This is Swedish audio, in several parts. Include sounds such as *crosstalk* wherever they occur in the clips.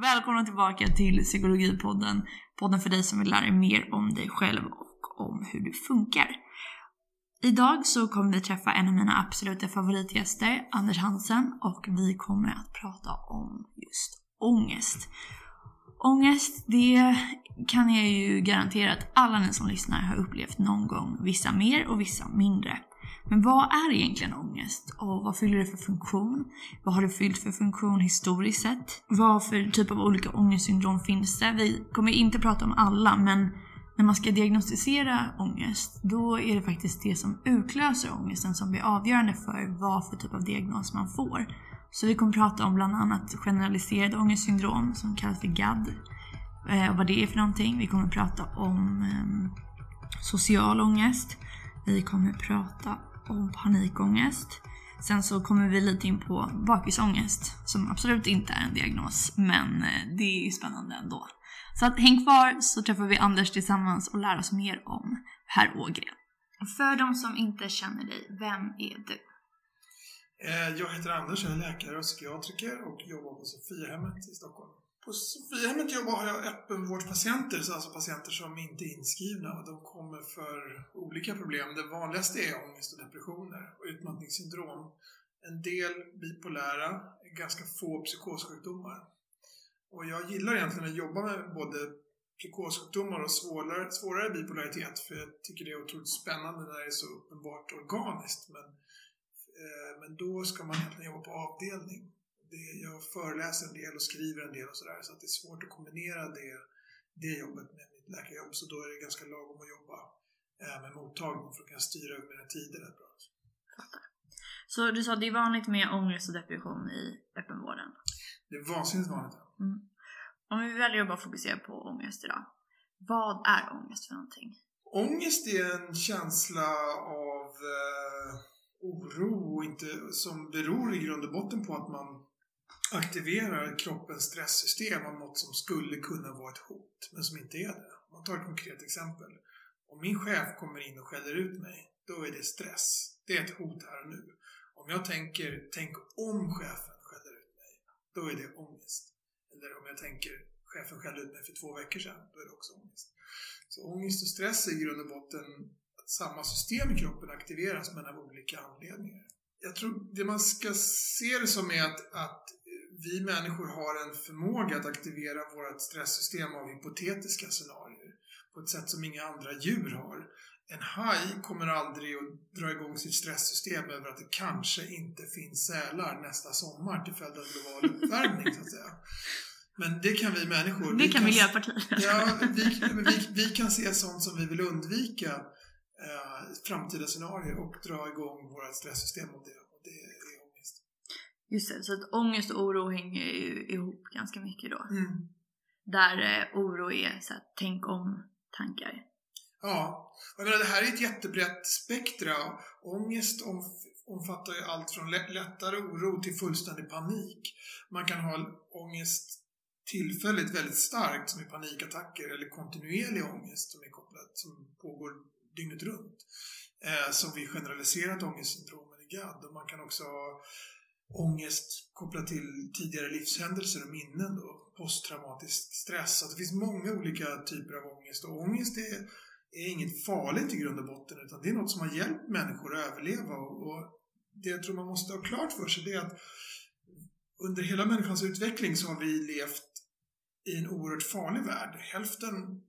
Välkomna tillbaka till Psykologipodden. Podden för dig som vill lära dig mer om dig själv och om hur du funkar. Idag så kommer vi träffa en av mina absoluta favoritgäster, Anders Hansen, och vi kommer att prata om just ångest. Ångest, det kan jag ju garantera att alla ni som lyssnar har upplevt någon gång, vissa mer och vissa mindre. Men vad är egentligen ångest? Och vad fyller det för funktion? Vad har det fyllt för funktion historiskt sett? Vad för typ av olika ångestsyndrom finns det? Vi kommer inte prata om alla, men när man ska diagnostisera ångest, då är det faktiskt det som utlöser ångesten som blir avgörande för vad för typ av diagnos man får. Så vi kommer prata om bland annat generaliserade ångestsyndrom som kallas för GAD eh, och vad det är för någonting. Vi kommer prata om ehm, social ångest. Vi kommer prata och panikångest. Sen så kommer vi lite in på bakisångest som absolut inte är en diagnos men eh, det är ju spännande ändå. Så att, häng kvar så träffar vi Anders tillsammans och lär oss mer om herr Ågren. För de som inte känner dig, vem är du? Eh, jag heter Anders, jag är läkare och psykiatriker och jobbar på Sofiahemmet i Stockholm. På Sofiahemmet jobbar har jag öppenvårdspatienter, alltså patienter som inte är inskrivna och de kommer för olika problem. Det vanligaste är ångest och depressioner och utmattningssyndrom. En del bipolära, ganska få psykossjukdomar. Och jag gillar egentligen att jobba med både psykossjukdomar och svårare, svårare bipolaritet för jag tycker det är otroligt spännande när det är så uppenbart organiskt. Men, eh, men då ska man egentligen jobba på avdelning. Jag föreläser en del och skriver en del och sådär så att det är svårt att kombinera det, det jobbet med mitt läkarjobb så då är det ganska lagom att jobba eh, med mottagning för att kunna styra över mina tider rätt bra. Så du sa att det är vanligt med ångest och depression i öppenvården? Det är vansinnigt vanligt. Mm. Om vi väljer att bara fokusera på ångest idag. Vad är ångest för någonting? Ångest är en känsla av eh, oro inte, som beror i grund och botten på att man aktiverar kroppens stresssystem av något som skulle kunna vara ett hot, men som inte är det. Om Man tar ett konkret exempel. Om min chef kommer in och skäller ut mig, då är det stress. Det är ett hot här och nu. Om jag tänker, tänk om chefen skäller ut mig, då är det ångest. Eller om jag tänker, chefen skällde ut mig för två veckor sedan, då är det också ångest. Så ångest och stress är i grund och botten att samma system i kroppen aktiveras men av olika anledningar. Jag tror det man ska se det som är att, att vi människor har en förmåga att aktivera vårt stresssystem av hypotetiska scenarier på ett sätt som inga andra djur har. En haj kommer aldrig att dra igång sitt stresssystem över att det kanske inte finns sälar nästa sommar till följd av global *laughs* uppvärmning, så att säga. Men det kan vi människor. Det vi kan Miljöpartiet. Ja, vi, vi, vi, kan se sånt som vi vill undvika, eh, framtida scenarier och dra igång våra stresssystem av det. Och det är ångest. Just det, så att ångest och oro hänger ju ihop ganska mycket då. Mm. Där eh, oro är så här, tänk om-tankar. Ja, jag menar det här är ett jättebrett spektra. Ångest om, omfattar ju allt från lättare oro till fullständig panik. Man kan ha ångest tillfälligt väldigt starkt som i panikattacker eller kontinuerlig ångest som är kopplat, som pågår dygnet runt. Eh, som vi generaliserat ångestsyndromen i GAD. Och man kan också ha ångest kopplat till tidigare livshändelser och minnen då, posttraumatisk stress. Så det finns många olika typer av ångest och ångest är, är inget farligt i grund och botten utan det är något som har hjälpt människor att överleva och, och det jag tror man måste ha klart för sig det är att under hela människans utveckling så har vi levt i en oerhört farlig värld. Hälften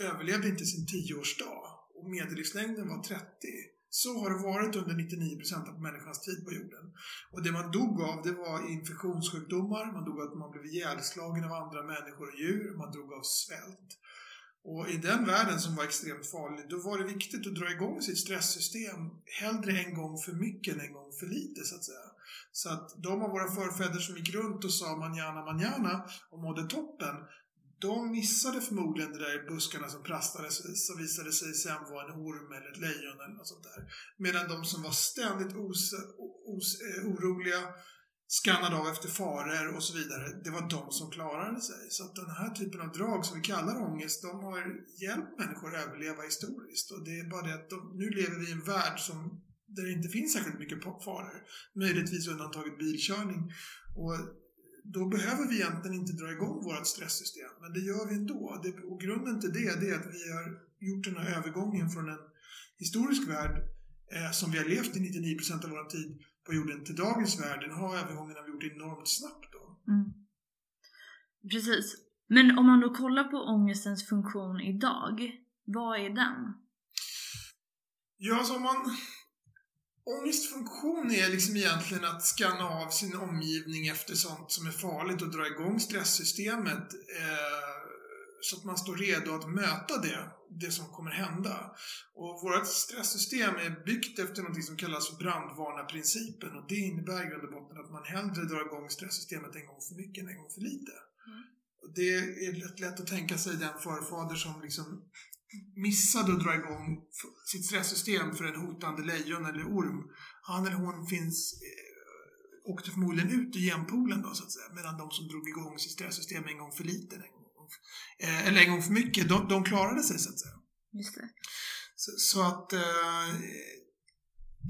överlevde inte sin tioårsdag och medellivslängden var 30. Så har det varit under 99% av människans tid på jorden. Och det man dog av, det var infektionssjukdomar, man dog av att man blev ihjälslagen av andra människor och djur, man dog av svält. Och i den världen som var extremt farlig, då var det viktigt att dra igång sitt stresssystem hellre en gång för mycket än en gång för lite, så att säga. Så att de av våra förfäder som gick runt och sa manjana manjana och mådde toppen, de missade förmodligen det där i buskarna som prastade som visade sig sen vara en orm eller ett lejon eller något sånt där. Medan de som var ständigt os, os, eh, oroliga, skannade av efter faror och så vidare, det var de som klarade sig. Så att den här typen av drag som vi kallar ångest, de har hjälpt människor att överleva historiskt. Och det är bara det att de, nu lever vi i en värld som där det inte finns särskilt mycket faror. Möjligtvis undantaget bilkörning. Och då behöver vi egentligen inte dra igång vårt stresssystem, men det gör vi ändå. Det, och grunden till det, det är att vi har gjort den här övergången från en historisk värld eh, som vi har levt i 99% av vår tid på jorden till dagens värld. Den har övergången har vi gjort enormt snabbt då. Mm. Precis. Men om man då kollar på ångestens funktion idag, vad är den? Ja, så om man Ångestfunktion är liksom egentligen att skanna av sin omgivning efter sånt som är farligt och dra igång stresssystemet eh, så att man står redo att möta det, det som kommer hända. Och vårt stresssystem är byggt efter något som kallas för brandvarnarprincipen och det innebär i grund och botten att man hellre drar igång stresssystemet en gång för mycket än en gång för lite. Mm. Det är lätt, lätt att tänka sig den förfader som liksom missade att dra igång sitt stresssystem för en hotande lejon eller orm, han eller hon finns, eh, åkte förmodligen ut i genpoolen då så att säga, medan de som drog igång sitt stresssystem en gång för lite, en gång, eh, eller en gång för mycket, de, de klarade sig så att säga. Just det. Så, så att eh,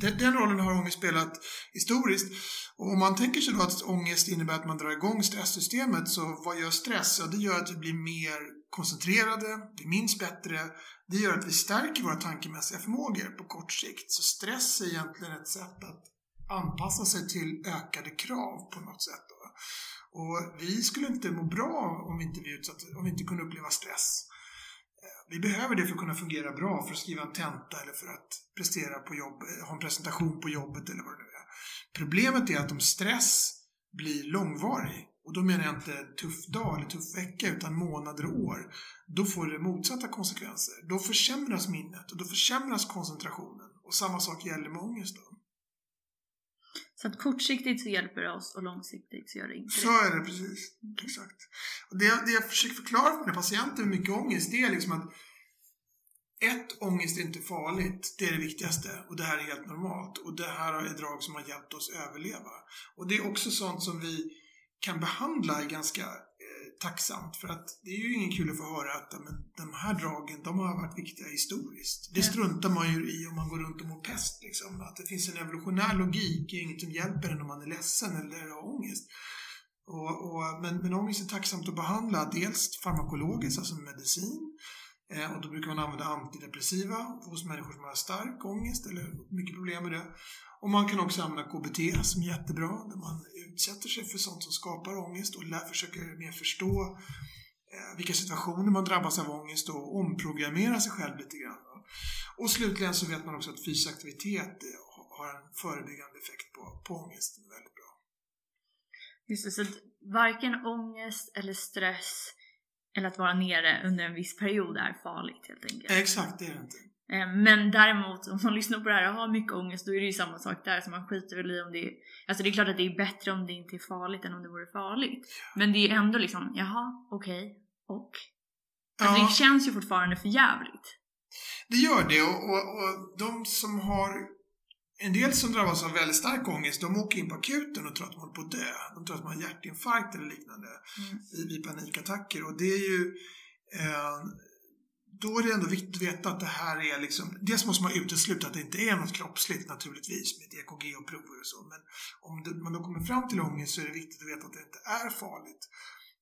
den, den, rollen har ångest spelat historiskt. Och om man tänker sig då att ångest innebär att man drar igång stresssystemet, så vad gör stress? Ja, det gör att vi blir mer koncentrerade, vi minns bättre. Det gör att vi stärker våra tankemässiga förmågor på kort sikt. Så stress är egentligen ett sätt att anpassa sig till ökade krav på något sätt. Då. Och vi skulle inte må bra om vi inte, vi utsatt, om vi inte kunde uppleva stress. Eh, vi behöver det för att kunna fungera bra, för att skriva en tenta eller för att prestera på jobb, eh, ha en presentation på jobbet eller vad det nu är. Problemet är att om stress blir långvarig och då menar jag inte tuff dag eller tuff vecka utan månader och år. Då får det motsatta konsekvenser. Då försämras minnet och då försämras koncentrationen. Och samma sak gäller med ångest då. Så att kortsiktigt så hjälper det oss och långsiktigt så gör det inte Så är det precis. Exakt. Och det, det jag försöker förklara för mina patienter med mycket ångest, det är liksom att ett, ångest är inte farligt. Det är det viktigaste. Och det här är helt normalt. Och det här är drag som har hjälpt oss överleva. Och det är också sånt som vi kan behandla ganska eh, tacksamt. För att det är ju ingen kul att få höra att men, de här dragen, de har varit viktiga historiskt. Det struntar man ju i om man går runt och mår pest. Liksom. Att det finns en evolutionär logik är inget som hjälper en om man är ledsen eller har ångest. Och, och, men, men ångest är tacksamt att behandla, dels farmakologiskt, alltså medicin. Eh, och då brukar man använda antidepressiva hos människor som har stark ångest eller mycket problem med det. Och man kan också använda KBT som är jättebra, där man utsätter sig för sånt som skapar ångest och lär, försöker mer förstå eh, vilka situationer man drabbas av ångest och omprogrammera sig själv lite grann. Och slutligen så vet man också att fysisk aktivitet eh, har en förebyggande effekt på, på ångest. Väldigt bra. Just det, så varken ångest eller stress eller att vara nere under en viss period är farligt helt enkelt. Exakt, det är det inte. Eh, men däremot om man lyssnar på det här och har mycket ångest då är det ju samma sak där så man skiter väl i om det är Alltså det är klart att det är bättre om det inte är farligt än om det vore farligt. Men det är ändå liksom, jaha, okej, okay, och? Alltså ja. det känns ju fortfarande för jävligt. Det gör det och, och, och de som har en del som drabbas av väldigt stark ångest, de åker in på akuten och tror att de håller på att dö. De tror att de har hjärtinfarkt eller liknande mm. vid panikattacker. Och det är ju eh, då är det ändå viktigt att veta att det här är liksom, dels måste man utesluta att det inte är något kroppsligt naturligtvis med ett EKG och prover och så, men om det, man då kommer fram till ångest så är det viktigt att veta att det inte är farligt.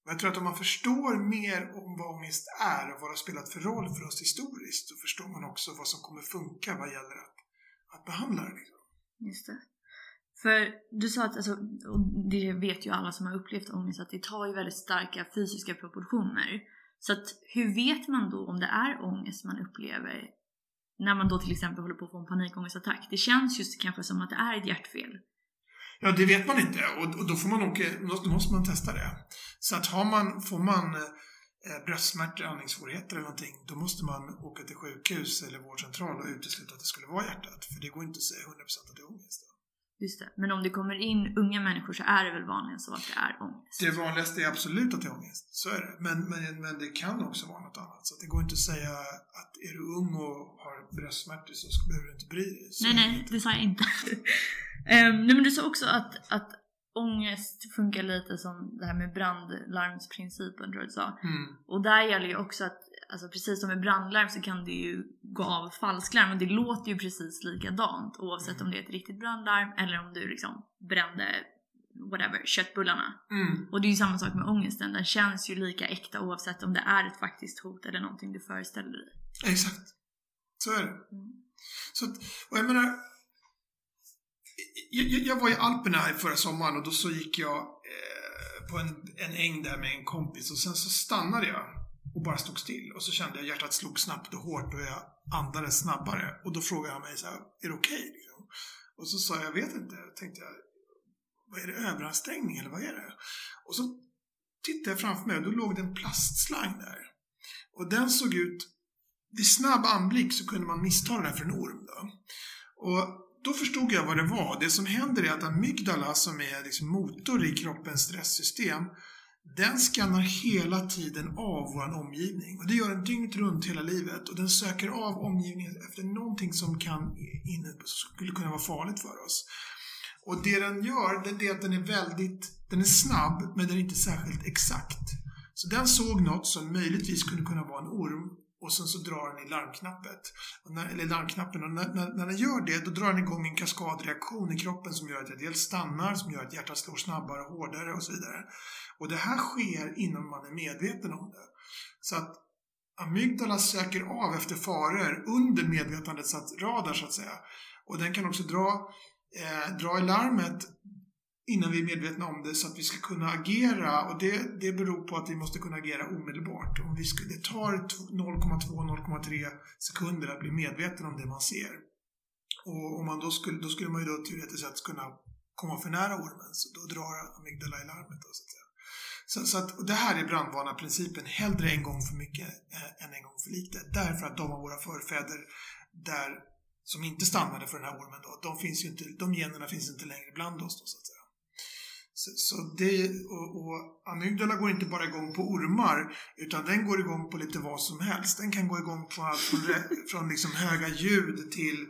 Och jag tror att om man förstår mer om vad ångest är och vad det har spelat för roll för oss historiskt, så förstår man också vad som kommer funka vad gäller att, att behandla det. Liksom. Just det. För du sa att, alltså, och det vet ju alla som har upplevt ångest, att det tar ju väldigt starka fysiska proportioner. Så att hur vet man då om det är ångest man upplever när man då till exempel håller på att få en panikångestattack? Det känns just kanske som att det är ett hjärtfel. Ja, det vet man inte och, då, får man åka, då måste man testa det. Så att har man, får man eh, bröstsmärtor, andningssvårigheter eller någonting, då måste man åka till sjukhus eller vårdcentral och utesluta att det skulle vara hjärtat. För det går inte att säga 100% att det är ångest. Just det. Men om det kommer in unga människor så är det väl vanligen så att det är ångest? Det vanligaste är absolut att det är ångest. Så är det. Men, men, men det kan också vara något annat. Så det går inte att säga att är du ung och har bröstsmärtor så behöver du inte bry dig. Så nej, nej, det sa jag inte. um, *laughs* nej, men du sa också att, att ångest funkar lite som det här med brandlarmsprincipen tror jag du sa. Mm. Och där gäller ju också att alltså precis som med brandlarm så kan det ju gå av falsklarm och det låter ju precis likadant oavsett mm. om det är ett riktigt brandlarm eller om du liksom brände whatever, köttbullarna. Mm. Och det är ju samma sak med ångesten, den känns ju lika äkta oavsett om det är ett faktiskt hot eller någonting du föreställer dig. Exakt. Så är det. Mm. Så och jag menar, jag, jag- var i Alperna här förra sommaren och då så gick jag eh, på en, en äng där med en kompis och sen så stannade jag och bara stod still och så kände jag hjärtat slog snabbt och hårt och jag andades snabbare och då frågade han mig så här, är det okej? liksom? Och så sa jag, jag vet inte, tänkte jag, vad är det, överansträngning eller vad är det? Och så tittade jag framför mig och då låg det en plastslang där. Och den såg ut, vid snabb anblick så kunde man missta den för en orm. Då. Och då förstod jag vad det var. Det som händer är att amygdala, som är liksom motor i kroppens stresssystem, den skannar hela tiden av vår omgivning. Och det gör den dygnet runt hela livet. Och den söker av omgivningen efter någonting som kan, in, skulle kunna vara farligt för oss. Och det den gör, det är att den är väldigt, den är snabb, men den är inte särskilt exakt. Så den såg något som möjligtvis kunde kunna vara en orm och sen så drar den i larmknappet. Och när, eller larmknappen. Och när, när, när den gör det, då drar den igång en kaskadreaktion i kroppen som gör att jag dels stannar, som gör att hjärtat slår snabbare och hårdare och så vidare. Och det här sker innan man är medveten om det. Så att amygdala söker av efter faror under medvetandets radar så att säga. Och den kan också dra, eh, dra i larmet innan vi är medvetna om det så att vi ska kunna agera och det, det beror på att vi måste kunna agera omedelbart. Om vi ska, det tar 0,2-0,3 sekunder att bli medveten om det man ser. Och om man då skulle, då skulle man ju då teoretiskt sett kunna komma för nära ormen, så då drar amygdala i larmet. Då, så att säga. Så, så att, och det här är brandvarnarprincipen, hellre en gång för mycket eh, än en gång för lite. Därför att de av våra förfäder där, som inte stannade för den här ormen då, de, finns ju inte, de generna finns inte längre bland oss då, så att säga. Så, så det, och, och amygdala går inte bara igång på ormar, utan den går igång på lite vad som helst. Den kan gå igång på allt från, *laughs* från liksom höga ljud till,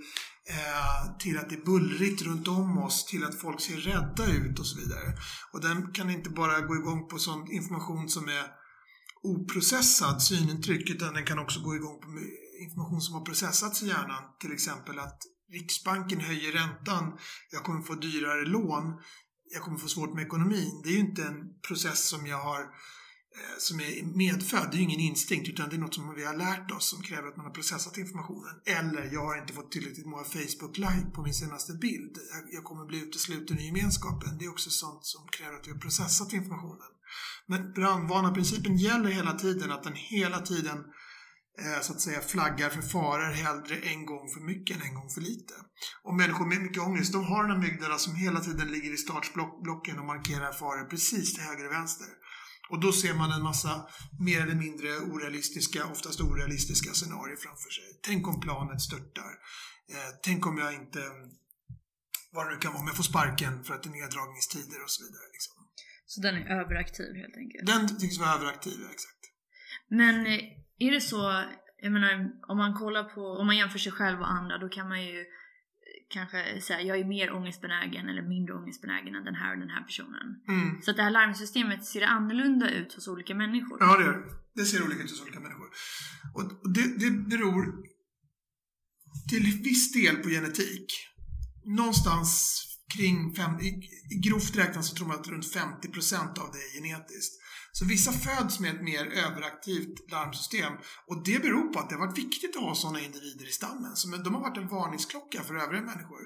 eh, till att det är bullrigt runt om oss, till att folk ser rädda ut och så vidare. Och den kan inte bara gå igång på sån information som är oprocessad synintryck, utan den kan också gå igång på information som har processats i hjärnan. Till exempel att Riksbanken höjer räntan, jag kommer få dyrare lån, jag kommer få svårt med ekonomin. Det är ju inte en process som jag har eh, som är medfödd, det är ju ingen instinkt utan det är något som vi har lärt oss som kräver att man har processat informationen. Eller jag har inte fått tillräckligt många Facebook-like på min senaste bild. Jag- kommer bli utesluten i gemenskapen. Det är också sånt som kräver att vi har processat informationen. Men brandvarnarprincipen gäller hela tiden, att den hela tiden eh, så att säga flaggar för faror hellre en gång för mycket än en gång för lite. Och människor med mycket ångest, de har en amygdala som hela tiden ligger i startblocken och markerar faror precis till höger och vänster. Och då ser man en massa mer eller mindre orealistiska, oftast orealistiska scenarier framför sig. Tänk om planet störtar. Eh, tänk om jag inte, vad det nu kan vara, om jag får sparken för att det är neddragningstider och så vidare. Liksom. Så den är överaktiv helt enkelt. Den tycks vara överaktiv, ja, exakt. Men eh, är det så, jag menar om man kollar på, om man jämför sig själv och andra då kan man ju kanske säga jag är mer ångestbenägen eller mindre ångestbenägen än den här och den här personen. Mm. Så att det här larmsystemet ser annorlunda ut hos olika människor. Ja, det gör det. Det ser olika ut hos olika människor. Och det, det beror till viss del på genetik. Någonstans kring, fem, i, i grovt räknat så tror man att runt 50% av det är genetiskt. Så vissa föds med ett mer överaktivt larmsystem och det beror på att det har varit viktigt att ha sådana individer i stammen. Så de har varit en varningsklocka för övriga människor.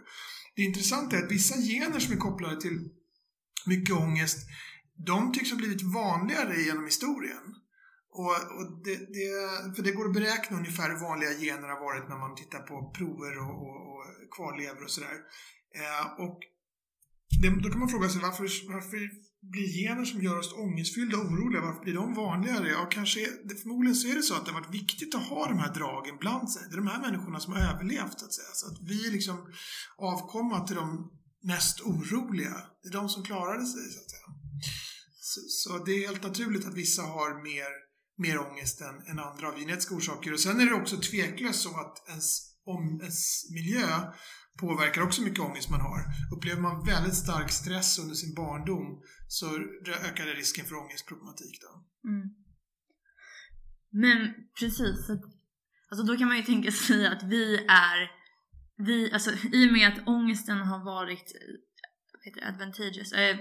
Det intressanta är att vissa gener som är kopplade till mycket ångest, de tycks ha blivit vanligare genom historien. Och, och det, det, för det går att beräkna ungefär hur vanliga gener har varit när man tittar på prover och, och, och kvarlevor och sådär. Eh, och det, då kan man fråga sig varför, varför blir gener som gör oss ångestfyllda och oroliga, varför blir de vanligare? Ja, kanske, det, förmodligen så är det så att det har varit viktigt att ha de här dragen bland sig. Det är de här människorna som har överlevt, så att säga. Så att vi är liksom avkomma till de mest oroliga. Det är de som klarade sig, så att säga. Så, så det är helt naturligt att vissa har mer, mer ångest än, än andra av genetiska orsaker. Och sen är det också tveklöst så att ens, om, ens miljö påverkar också mycket ångest man har. Upplever man väldigt stark stress under sin barndom så ökar det risken för ångestproblematik. Då. Mm. Men precis, alltså då kan man ju tänka *laughs* sig att vi är, vi, alltså i och med att ångesten har varit heter det, advantageous, eh,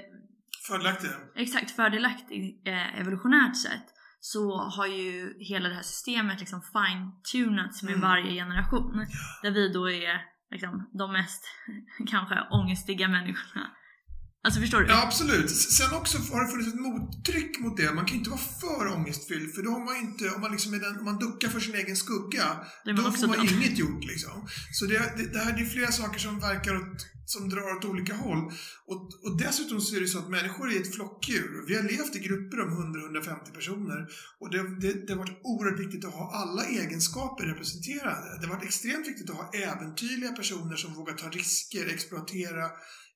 Fördelaktiga. exakt fördelaktig eh, evolutionärt sett så har ju hela det här systemet liksom fine-tunats med Mm. varje generation. Där vi då är liksom de mest *laughs* kanske ångestiga människorna. Alltså förstår du? Ja, absolut. Sen också har det funnits ett mottryck mot det. Man kan inte vara för ångestfylld, för då har man inte, om man liksom är den, om man duckar för sin egen skugga, då får man dum. inget gjort liksom. Så det, det, det här det är flera saker som verkar åt, som drar åt olika håll. Och, och dessutom så är det så att människor är ett flockdjur. Vi har levt i grupper om 100-150 personer och det, det, det har varit oerhört viktigt att ha alla egenskaper representerade. Det har varit extremt viktigt att ha äventyrliga personer som vågar ta risker, exploatera,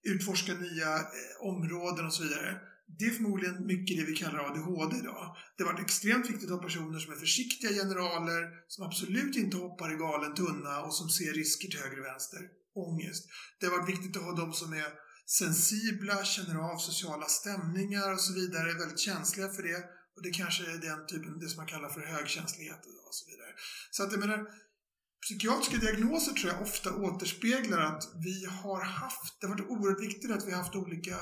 utforska nya eh, områden och så vidare. Det är förmodligen mycket det vi kallar ADHD idag. Det har varit extremt viktigt att ha personer som är försiktiga generaler, som absolut inte hoppar i galen tunna och som ser risker till höger och vänster. Ångest. Det har varit viktigt att ha de som är sensibla, känner av sociala stämningar och så vidare, är väldigt känsliga för det. Och det kanske är den typen, det som man kallar för högkänslighet och så vidare. Så att jag menar, psykiatriska diagnoser tror jag ofta återspeglar att vi har haft, det har varit oerhört viktigt att vi har haft olika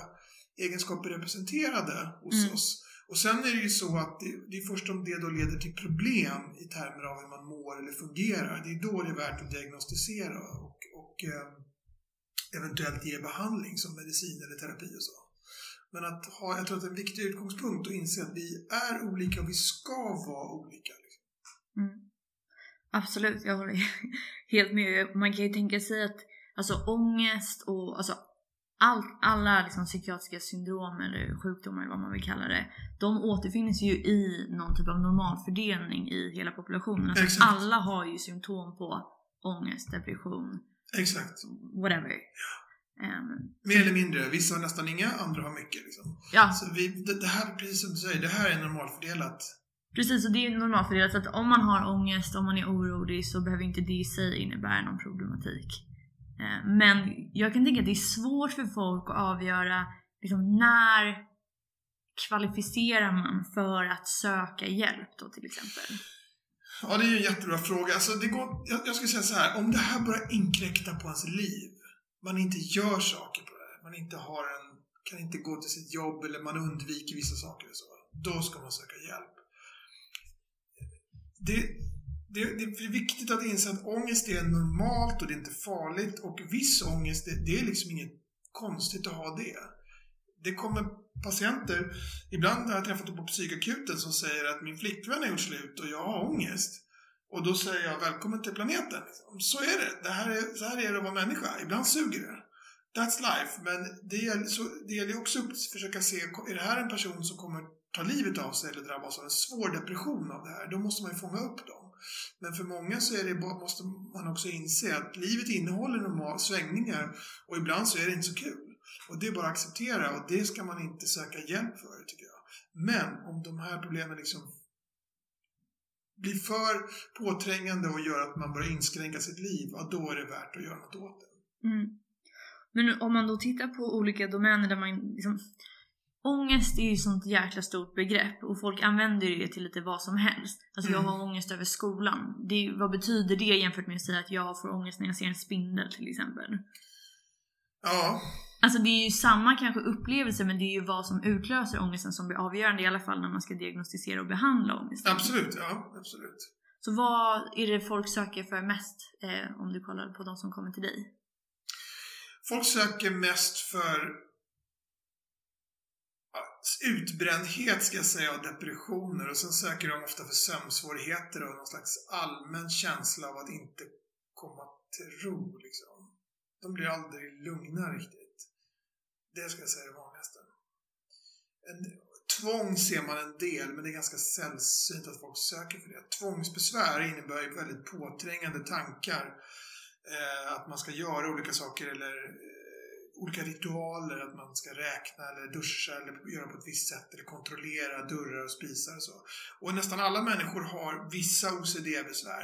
egenskaper representerade hos Mm. oss. Och sen är det ju så att det, det är först om det då leder till problem i termer av hur man mår eller fungerar, det är då det är värt att diagnostisera och, och eh, eventuellt ge behandling som medicin eller terapi och så. Men att ha, jag tror att en viktig utgångspunkt att inse att vi är olika och vi ska vara olika. Absolut, jag håller *laughs* helt med. Man kan ju tänka sig att alltså, ångest och alltså, all, alla liksom, psykiatriska syndrom eller sjukdomar eller vad man vill kalla det. De återfinns ju i någon typ av normalfördelning i hela populationen. Alltså, Exakt. alla har ju symptom på ångest, depression, Exakt. whatever. Ehm, Mer eller mindre. Vissa har nästan inga, andra har mycket. Liksom. ja, Så vi, det, det här, precis som du säger, det här är normalfördelat. Precis, och det är normalfördelat. Så att om man har ångest, om man är orolig så behöver inte det i sig innebära någon problematik. Eh, men jag kan tänka att det är svårt för folk att avgöra liksom, när kvalificerar man för att söka hjälp då till exempel. Ja, det är ju en jättebra fråga. Alltså, det går, jag, jag skulle säga så här, om det här börjar inkräkta på ens liv, man inte gör saker på det, man inte har en, kan inte gå till sitt jobb eller man undviker vissa saker och så, då ska man söka hjälp. Det, det, det är viktigt att inse att ångest är normalt och det är inte farligt och viss ångest, det, det är liksom inget konstigt att ha det. Det kommer patienter, ibland har jag träffat dem på psykakuten som säger att min flickvän har gjort slut och jag har ångest. Och då säger jag välkommen till planeten. Liksom. Så är det. det här är, så här är det att vara människa. Ibland suger det. That's life. Men det gäller, så, det gäller också att försöka se, är det här en person som kommer ta livet av sig eller drabbas av en svår depression av det här? Då måste man ju fånga upp dem. Men för många så är det, måste man också inse att livet innehåller normala svängningar och ibland så är det inte så kul. Och det är bara att acceptera och det ska man inte söka hjälp för, tycker jag. Men om de här problemen liksom blir för påträngande och gör att man börjar inskränka sitt liv, ja, då är det värt att göra något åt det. Mm. Men om man då tittar på olika domäner där man liksom Ångest är ju sånt jäkla stort begrepp och folk använder det till lite vad som helst. Alltså jag Mm. har ångest över skolan. Det, vad betyder det jämfört med att säga att jag får ångest när jag ser en spindel till exempel? Ja, Alltså det är ju samma kanske upplevelse men det är ju vad som utlöser ångesten som blir avgörande i alla fall när man ska diagnostisera och behandla ångest. absolut. Ja, absolut. Så vad är det folk söker för mest eh, om du kollar på de som kommer till dig? Folk söker mest för utbrändhet, ska jag säga, och depressioner. Och sen söker de ofta för sömnsvårigheter och någon slags allmän känsla av att inte komma till ro. Liksom. De blir aldrig lugna riktigt. Det ska jag säga är det vanligaste. En, tvång ser man en del, men det är ganska sällsynt att folk söker för det. Tvångsbesvär innebär ju väldigt påträngande tankar. Eh, att man ska göra olika saker eller eh, olika ritualer, att man ska räkna eller duscha eller göra på ett visst sätt eller kontrollera dörrar och spisar och så. Och nästan alla människor har vissa OCD-besvär,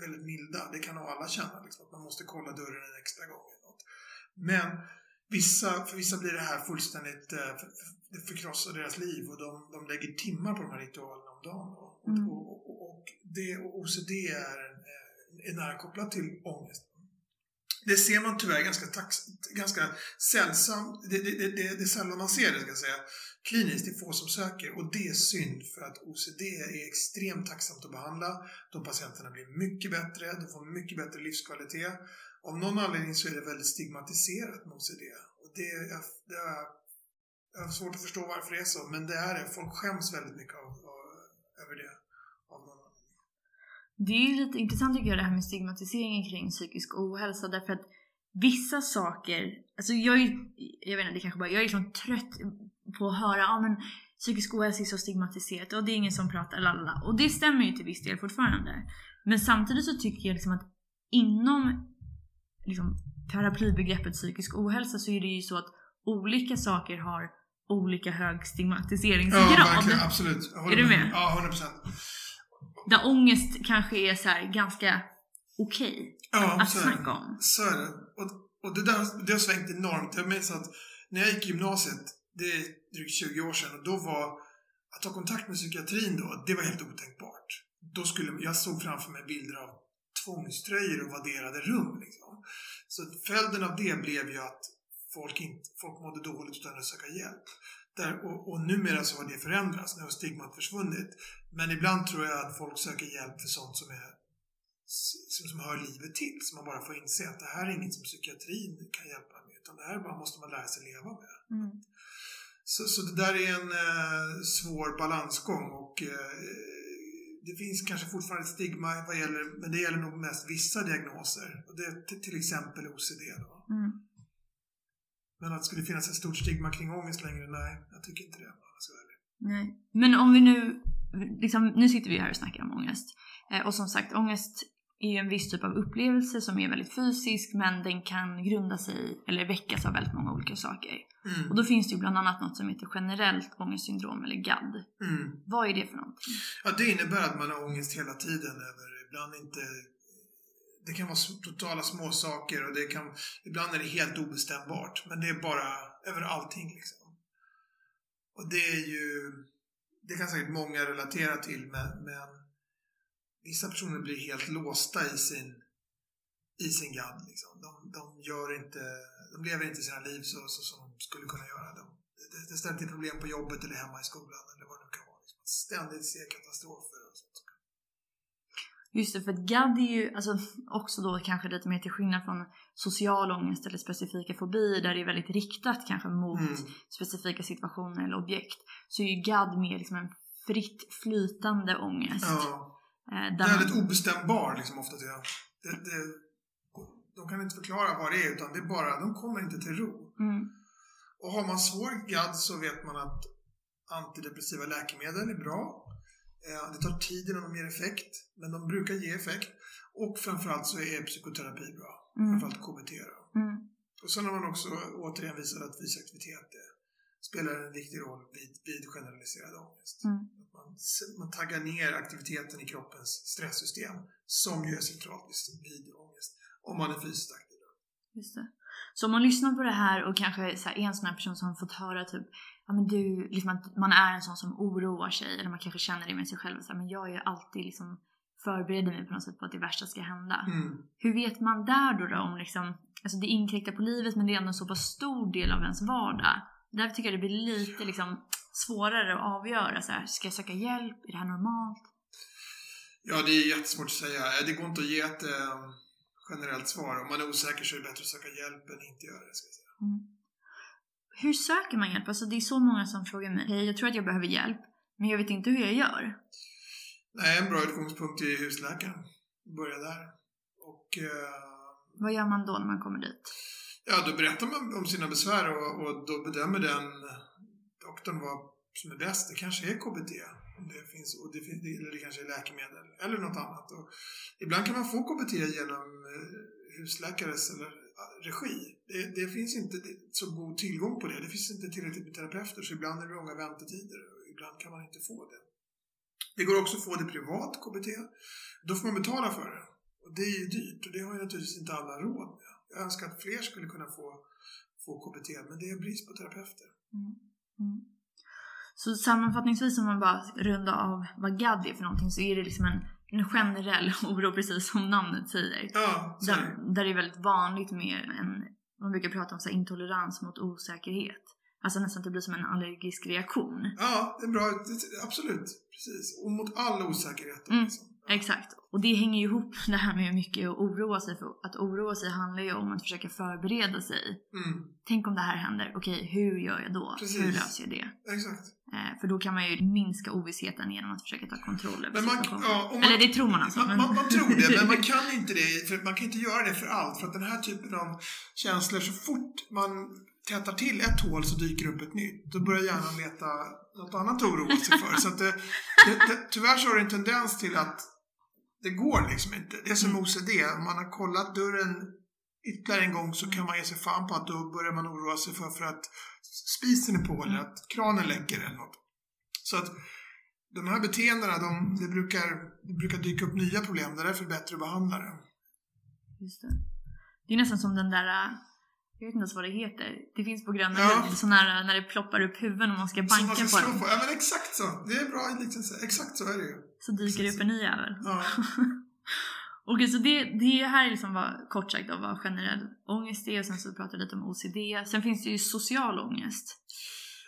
väldigt milda. Det kan nog alla känna, liksom, att man måste kolla dörren en extra gång. Eller något. Men vissa, för vissa blir det här fullständigt, eh, det förkrossar deras liv och de, de lägger timmar på de här ritualerna om dagen. Och, Mm. och, och, och, det, och OCD är, en, eh, är nära kopplat till ångest. Det ser man tyvärr ganska, tax, ganska sällsamt. Det, det, det, det, det är sällan man ser det, ska jag säga. Kliniskt, det är få som söker och det är synd för att OCD är extremt tacksamt att behandla. De patienterna blir mycket bättre, de får mycket bättre livskvalitet. Av någon anledning så är det väldigt stigmatiserat med OCD. Och det, det är, jag har svårt att förstå varför det är så, men det är det. Folk skäms väldigt mycket av, av, över det. Av någon anledning. Det är ju lite intressant tycker jag det här med stigmatiseringen kring psykisk ohälsa därför att vissa saker, alltså jag är jag vet inte, det kanske bara, jag är liksom trött på att höra, ja men psykisk ohälsa är så stigmatiserat och det är ingen som pratar, lalala. Och det stämmer ju till viss del fortfarande. Men samtidigt så tycker jag liksom att inom liksom, paraplybegreppet psykisk ohälsa så är det ju så att olika saker har olika hög stigmatiseringsgrad. Ja, verkligen. Absolut. Är du med? Ja, 100%. Där ångest kanske är så ganska okej okay ja, att snacka om. Så är det. Och, och det där det har svängt enormt. Jag minns att när jag gick i gymnasiet, det är drygt 20 år sedan, och då var att ta kontakt med psykiatrin då, det var helt otänkbart. Då skulle, jag såg framför mig bilder av tvångströjor och vadderade rum. Liksom. Så följden av det blev ju att folk, inte, folk mådde dåligt utan att söka hjälp. Där, och, och numera så har det förändrats, nu har stigmat försvunnit. Men ibland tror jag att folk söker hjälp för sånt som, är, som, som hör livet till. Så man bara får inse att det här är inget som psykiatrin kan hjälpa med, utan det här bara måste man lära sig leva med. Mm. Så, så det där är en eh, svår balansgång och eh, det finns kanske fortfarande ett stigma vad gäller, men det gäller nog mest vissa diagnoser. Och det till exempel OCD. Då. Mm. Men att det skulle finnas ett stort stigma kring ångest längre, nej, jag tycker inte det. Nej. Men om vi nu, liksom, nu sitter vi här och snackar om ångest. Eh, och som sagt, ångest är ju en viss typ av upplevelse som är väldigt fysisk men den kan grunda sig eller väckas av väldigt många olika saker. Mm. Och då finns det ju bland annat något som heter generellt ångestsyndrom eller GAD. Mm. Vad är det för någonting? Ja, det innebär att man har ångest hela tiden över, ibland inte det kan vara totala små saker och det kan, ibland är det helt obestämbart. Men det är bara över allting liksom. Och det är ju, det kan säkert många relatera till men, men vissa personer blir helt låsta i sin, i sin gadd. Liksom. De, de, gör inte, de lever inte sina liv så, så som de skulle kunna göra. De, det, det ställer till problem på jobbet eller hemma i skolan eller vad det nu kan vara. Liksom. Ständigt se katastrofer. Just det, för att GAD är ju alltså, också då kanske lite mer till skillnad från social ångest eller specifika fobier där det är väldigt riktat kanske mot Mm. specifika situationer eller objekt. Så är ju GAD mer liksom en fritt flytande ångest. Ja. Eh, där Väldigt man, obestämbar liksom ofta till det, det, De kan inte förklara vad det är utan det är bara, de kommer inte till ro. mm, Och har man svår GAD så vet man att antidepressiva läkemedel är bra. Eh, Det tar tid innan de ger effekt, men de brukar ge effekt. Och framförallt så är psykoterapi bra. mm, Framförallt KBT mm, Och sen har man också återigen visat att fysisk aktivitet det spelar en viktig roll vid, vid generaliserad ångest. mm. Att man, man taggar ner aktiviteten i kroppens stresssystem som ju är centralt vid, ångest. Om man är fysiskt aktiv. Just det. Så om man lyssnar på det här och kanske så här, är en sån här person som har fått höra typ Ja men du, liksom att man är en sån som oroar sig eller man kanske känner det med sig själv så här, men jag är ju alltid liksom förbereder mig på något sätt på att det värsta ska hända. Mm. Hur vet man där då, då om liksom, alltså det inkräktar på livet men det är ändå en så pass stor del av ens vardag. Därför tycker jag det blir lite liksom svårare att avgöra så här, ska jag söka hjälp? Är det här normalt? Ja, det är jättesvårt att säga. Det går inte att ge ett eh, generellt svar. Om man är osäker så är det bättre att söka hjälp än inte göra det. Ska jag säga. Mm. Hur söker man hjälp? Alltså det är så många som frågar mig, hej jag tror att jag behöver hjälp, men jag vet inte hur jag gör. Nej, en bra utgångspunkt är husläkaren. Börja där. Och eh, Vad gör man då när man kommer dit? ja, då berättar man om sina besvär och, och då bedömer den doktorn vad som är bäst. Det kanske är KBT. Det finns, och det, eller det kanske är läkemedel. Eller något annat. Och ibland kan man få KBT genom eh, husläkares eller regi. Det, det finns inte så god tillgång på det. Det finns inte tillräckligt med terapeuter. Så ibland är det långa väntetider. Och ibland kan man inte få det. Det går också att få det privat, KBT. Då får man betala för det. Och det är ju dyrt och det har ju naturligtvis inte alla råd med. Jag önskar att fler skulle kunna få, få KBT, men det är brist på terapeuter. Mm. Mm. Så sammanfattningsvis om man bara rundar av vad GAD är för någonting så är det liksom en en generell *laughs* oro precis som namnet säger. Ja. Där, där det är väldigt vanligt med en, man brukar prata om så intolerans mot osäkerhet. Alltså nästan att det blir som en allergisk reaktion. Ja, det är bra. Absolut. Precis. Och mot all osäkerhet. då, Mm. Liksom. Exakt. Och det hänger ju ihop *laughs* det här med hur mycket att oroa sig för. Att oroa sig handlar ju om att försöka förbereda sig. Mm. Tänk om det här händer, okej hur gör jag då? Precis. Hur löser jag det? Exakt. Eh, för då kan man ju minska ovissheten genom att försöka ta kontroll över Men man, ja, man, Eller det tror man alltså. Man, men- man, man tror det, men man *laughs* kan inte det. För man kan inte göra det för allt. För att den här typen av känslor, så fort man tätar till ett hål så dyker upp ett nytt. Då börjar hjärnan leta något annat att oroa sig för. Så att det, det, det, tyvärr så har det en tendens till att det går liksom inte. Det är som Mm. OCD. Om man har kollat dörren ytterligare en gång så kan man ge sig fan på att då börjar man oroa sig för, för att spisen är på eller Mm. att kranen läcker eller något. Så att de här beteendena, de, det, brukar, det brukar dyka upp nya problem. Det är därför bättre att behandla det. Just det. det är nästan som den där, äh, jag vet inte ens vad det heter. Det finns på Gröna Ja. Lund, sån här när det ploppar upp huvuden och man ska banka man ska på på. Ja men exakt så. Det är bra liknelse. Exakt så är det ju. Så dyker det upp en ny jävel. Ja. *laughs* Okej, så det, det här är liksom vad, kort sagt då, vad generell ångest är och sen så pratar vi lite om OCD. Sen finns det ju social ångest.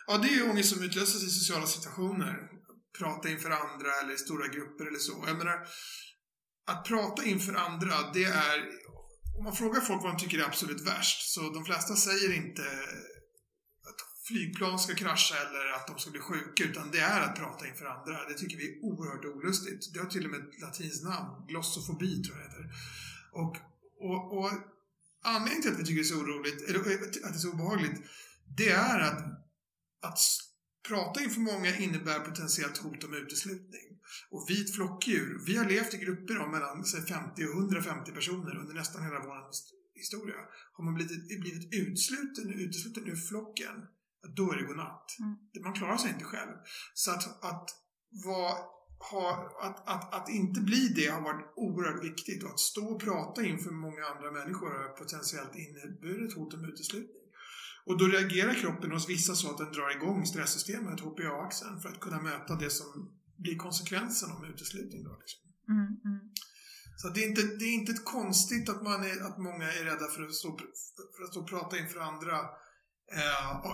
ja, det är ju ångest som utlöses i sociala situationer. Prata inför andra eller i stora grupper eller så. Jag menar, att prata inför andra, det är... Om man frågar folk vad de tycker är absolut värst, så de flesta säger inte att flygplan ska krascha eller att de ska bli sjuka, utan det är att prata inför andra. Det tycker vi är oerhört olustigt. Det har till och med ett latinskt namn, glossofobi tror jag det heter. Och, och, och anledningen till att vi tycker det är så oroligt, eller att det är så obehagligt, det är att, att prata inför många innebär potentiellt hot om uteslutning. Och vi ett flockdjur. Vi har levt i grupper om mellan säg, 50 och 150 personer under nästan hela vår his- historia. Har man blivit, blivit utsluten, utesluten ur flocken, då är det godnatt. Mm. Man klarar sig inte själv. Så att, att, vara, ha, att, att, att inte bli det har varit oerhört viktigt. Och att stå och prata inför många andra människor har potentiellt inneburit hot om uteslutning. Och då reagerar kroppen hos vissa så att den drar igång stresssystemet, HPA-axeln, för att kunna möta det som blir konsekvensen av uteslutning. Då, liksom. Mm, mm. Så det är, inte, det är inte konstigt att, man är, att många är rädda för att stå, för att stå och prata inför andra eh,